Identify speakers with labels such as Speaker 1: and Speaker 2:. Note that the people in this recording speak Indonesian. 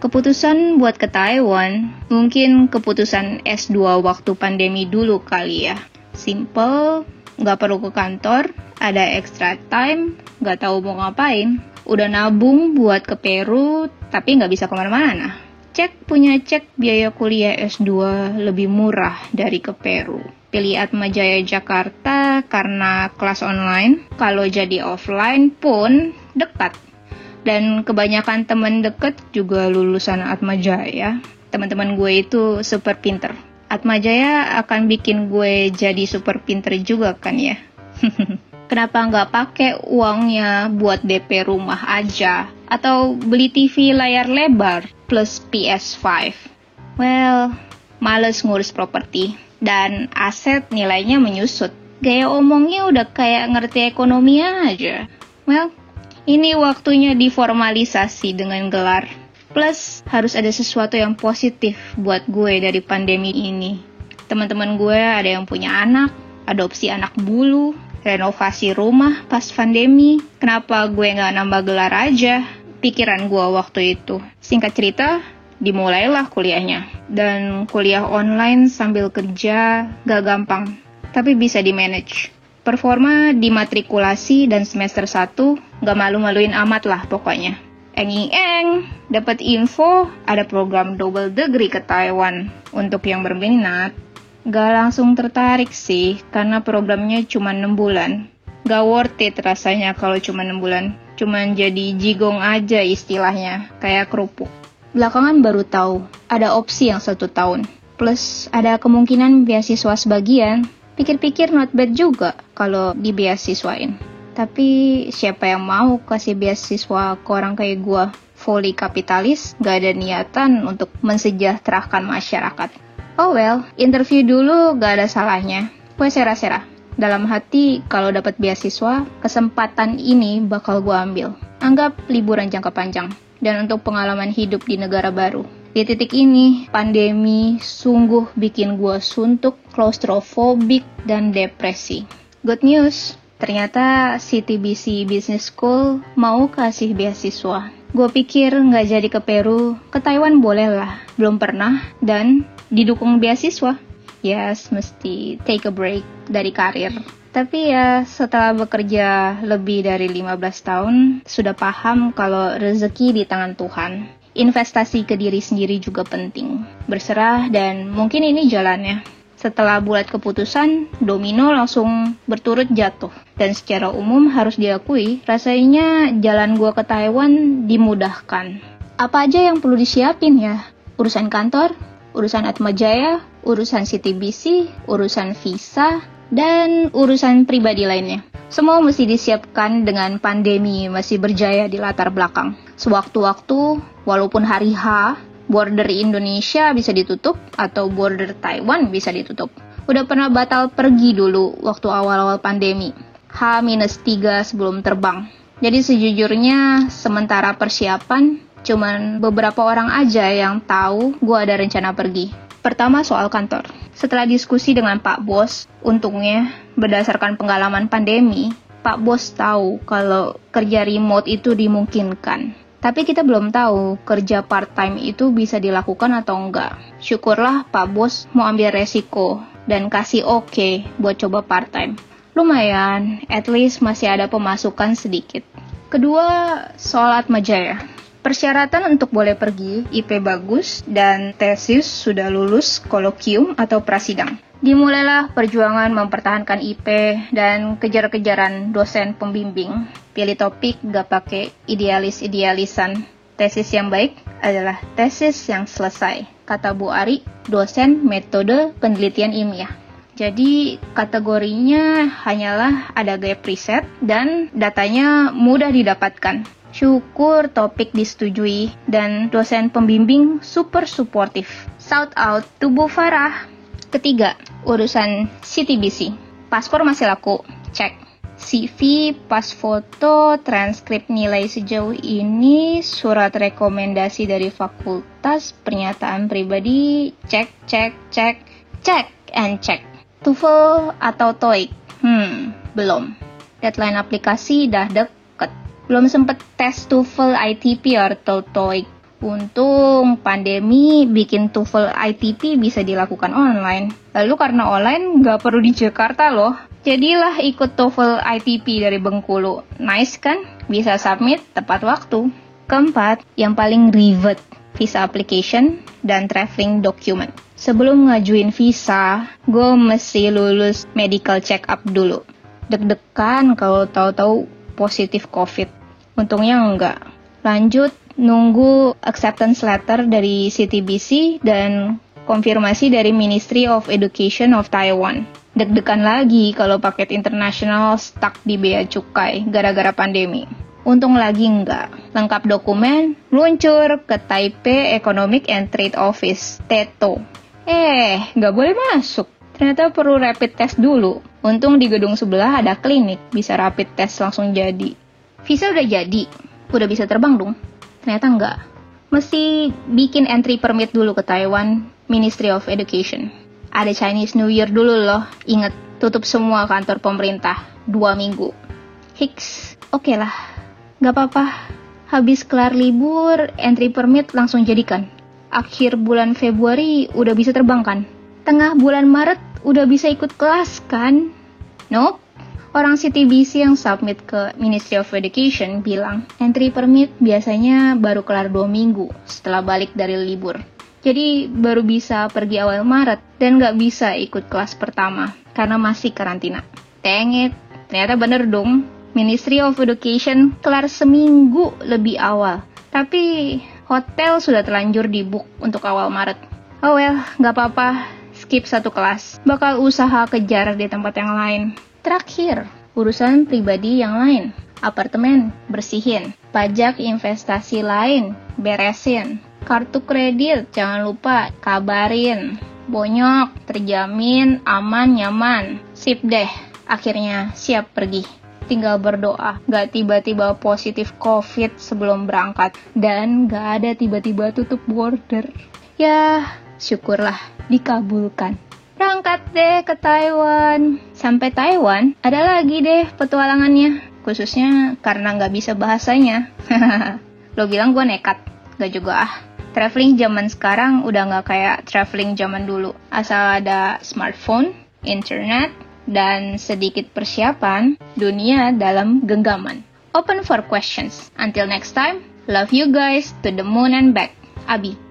Speaker 1: Keputusan buat ke Taiwan, mungkin keputusan S2 waktu pandemi dulu kali ya. Simple, nggak perlu ke kantor, ada extra time, nggak tahu mau ngapain. Udah nabung buat ke Peru, tapi nggak bisa ke mana-mana. Cek punya cek biaya kuliah S2 lebih murah dari ke Peru. Pilih Atma Jaya Jakarta karena kelas online. Kalau jadi offline pun dekat dan kebanyakan temen deket juga lulusan Atma Jaya. Teman-teman gue itu super pinter. Atma Jaya akan bikin gue jadi super pinter juga kan ya. Kenapa nggak pakai uangnya buat DP rumah aja? Atau beli TV layar lebar plus PS5? Well, males ngurus properti. Dan aset nilainya menyusut. Gaya omongnya udah kayak ngerti ekonomi aja. Well, ini waktunya diformalisasi dengan gelar. Plus, harus ada sesuatu yang positif buat gue dari pandemi ini. Teman-teman gue ada yang punya anak, adopsi anak bulu, renovasi rumah pas pandemi. Kenapa gue nggak nambah gelar aja? Pikiran gue waktu itu. Singkat cerita, dimulailah kuliahnya. Dan kuliah online sambil kerja gak gampang, tapi bisa di-manage. Performa di matrikulasi dan semester 1 gak malu-maluin amat lah pokoknya. Eng-eng, dapat info ada program double degree ke Taiwan. Untuk yang berminat, gak langsung tertarik sih karena programnya cuma 6 bulan. Gak worth it rasanya kalau cuma 6 bulan. Cuman jadi jigong aja istilahnya, kayak kerupuk. Belakangan baru tahu, ada opsi yang satu tahun. Plus ada kemungkinan beasiswa sebagian Pikir-pikir not bad juga kalau dibeasiswain. Tapi siapa yang mau kasih beasiswa ke orang kayak gue? Fully kapitalis, gak ada niatan untuk mensejahterakan masyarakat. Oh well, interview dulu gak ada salahnya. Gue sera-sera. Dalam hati, kalau dapat beasiswa, kesempatan ini bakal gue ambil. Anggap liburan jangka panjang. Dan untuk pengalaman hidup di negara baru. Di titik ini, pandemi sungguh bikin gue suntuk, claustrophobic, dan depresi. Good news, ternyata CTBC Business School mau kasih beasiswa. Gue pikir nggak jadi ke Peru, ke Taiwan boleh lah. Belum pernah, dan didukung beasiswa. Yes, mesti take a break dari karir. Tapi ya setelah bekerja lebih dari 15 tahun, sudah paham kalau rezeki di tangan Tuhan investasi ke diri sendiri juga penting. Berserah dan mungkin ini jalannya. Setelah bulat keputusan, domino langsung berturut jatuh. Dan secara umum harus diakui, rasanya jalan gua ke Taiwan dimudahkan. Apa aja yang perlu disiapin ya? Urusan kantor, urusan Atma Jaya, urusan CTBC, urusan visa, dan urusan pribadi lainnya. Semua mesti disiapkan dengan pandemi masih berjaya di latar belakang. Sewaktu-waktu, walaupun hari H, border Indonesia bisa ditutup atau border Taiwan bisa ditutup. Udah pernah batal pergi dulu waktu awal-awal pandemi. H-3 sebelum terbang. Jadi sejujurnya sementara persiapan cuman beberapa orang aja yang tahu gue ada rencana pergi. Pertama soal kantor. Setelah diskusi dengan Pak Bos, untungnya berdasarkan pengalaman pandemi, Pak Bos tahu kalau kerja remote itu dimungkinkan. Tapi kita belum tahu kerja part-time itu bisa dilakukan atau enggak. Syukurlah Pak Bos mau ambil resiko dan kasih oke okay buat coba part-time. Lumayan, at least masih ada pemasukan sedikit. Kedua, soal Atmajaya. Persyaratan untuk boleh pergi, IP bagus, dan tesis sudah lulus kolokium atau prasidang. Dimulailah perjuangan mempertahankan IP dan kejar-kejaran dosen pembimbing. Pilih topik gak pakai idealis-idealisan. Tesis yang baik adalah tesis yang selesai. Kata Bu Ari, dosen metode penelitian ilmiah. Jadi kategorinya hanyalah ada gaya preset dan datanya mudah didapatkan. Syukur topik disetujui dan dosen pembimbing super suportif. Shout out to Bu Farah. Ketiga, urusan CTBC. Paspor masih laku, cek. CV, pas foto, transkrip nilai sejauh ini, surat rekomendasi dari fakultas, pernyataan pribadi, cek, cek, cek, cek, and cek. TOEFL atau TOEIC? Hmm, belum. Deadline aplikasi dah dek belum sempet tes TOEFL ITP atau TOEIC. Untung pandemi bikin TOEFL ITP bisa dilakukan online. Lalu karena online nggak perlu di Jakarta loh. Jadilah ikut TOEFL ITP dari Bengkulu. Nice kan? Bisa submit tepat waktu. Keempat, yang paling ribet, visa application dan traveling document. Sebelum ngajuin visa, gue mesti lulus medical check up dulu. Deg-degan kalau tahu-tahu positif COVID. Untungnya enggak. Lanjut nunggu acceptance letter dari CTBC dan konfirmasi dari Ministry of Education of Taiwan. Deg-degan lagi kalau paket internasional stuck di bea cukai gara-gara pandemi. Untung lagi enggak. Lengkap dokumen, luncur ke Taipei Economic and Trade Office, TETO. Eh, nggak boleh masuk. Ternyata perlu rapid test dulu. Untung di gedung sebelah ada klinik, bisa rapid test langsung jadi. Visa udah jadi, udah bisa terbang dong. Ternyata enggak. Mesti bikin entry permit dulu ke Taiwan Ministry of Education. Ada Chinese New Year dulu loh. Ingat, tutup semua kantor pemerintah. Dua minggu. Hiks, oke okay lah. Gak apa-apa. Habis kelar libur, entry permit langsung jadikan. Akhir bulan Februari udah bisa terbang kan? Tengah bulan Maret udah bisa ikut kelas kan? Nope, Orang CTBC yang submit ke Ministry of Education bilang, entry permit biasanya baru kelar dua minggu setelah balik dari libur. Jadi baru bisa pergi awal Maret dan nggak bisa ikut kelas pertama karena masih karantina. Tengit, ternyata bener dong. Ministry of Education kelar seminggu lebih awal. Tapi hotel sudah terlanjur di book untuk awal Maret. Oh well, nggak apa-apa. Skip satu kelas. Bakal usaha kejar di tempat yang lain. Terakhir, urusan pribadi yang lain. Apartemen, bersihin. Pajak investasi lain, beresin. Kartu kredit, jangan lupa kabarin. Bonyok, terjamin, aman, nyaman. Sip deh, akhirnya siap pergi. Tinggal berdoa, gak tiba-tiba positif COVID sebelum berangkat. Dan gak ada tiba-tiba tutup border. Ya, syukurlah dikabulkan. Berangkat deh ke Taiwan. Sampai Taiwan, ada lagi deh petualangannya. Khususnya karena nggak bisa bahasanya. Lo bilang gue nekat. Gak juga ah. Traveling zaman sekarang udah nggak kayak traveling zaman dulu. Asal ada smartphone, internet, dan sedikit persiapan, dunia dalam genggaman. Open for questions. Until next time, love you guys to the moon and back. Abi.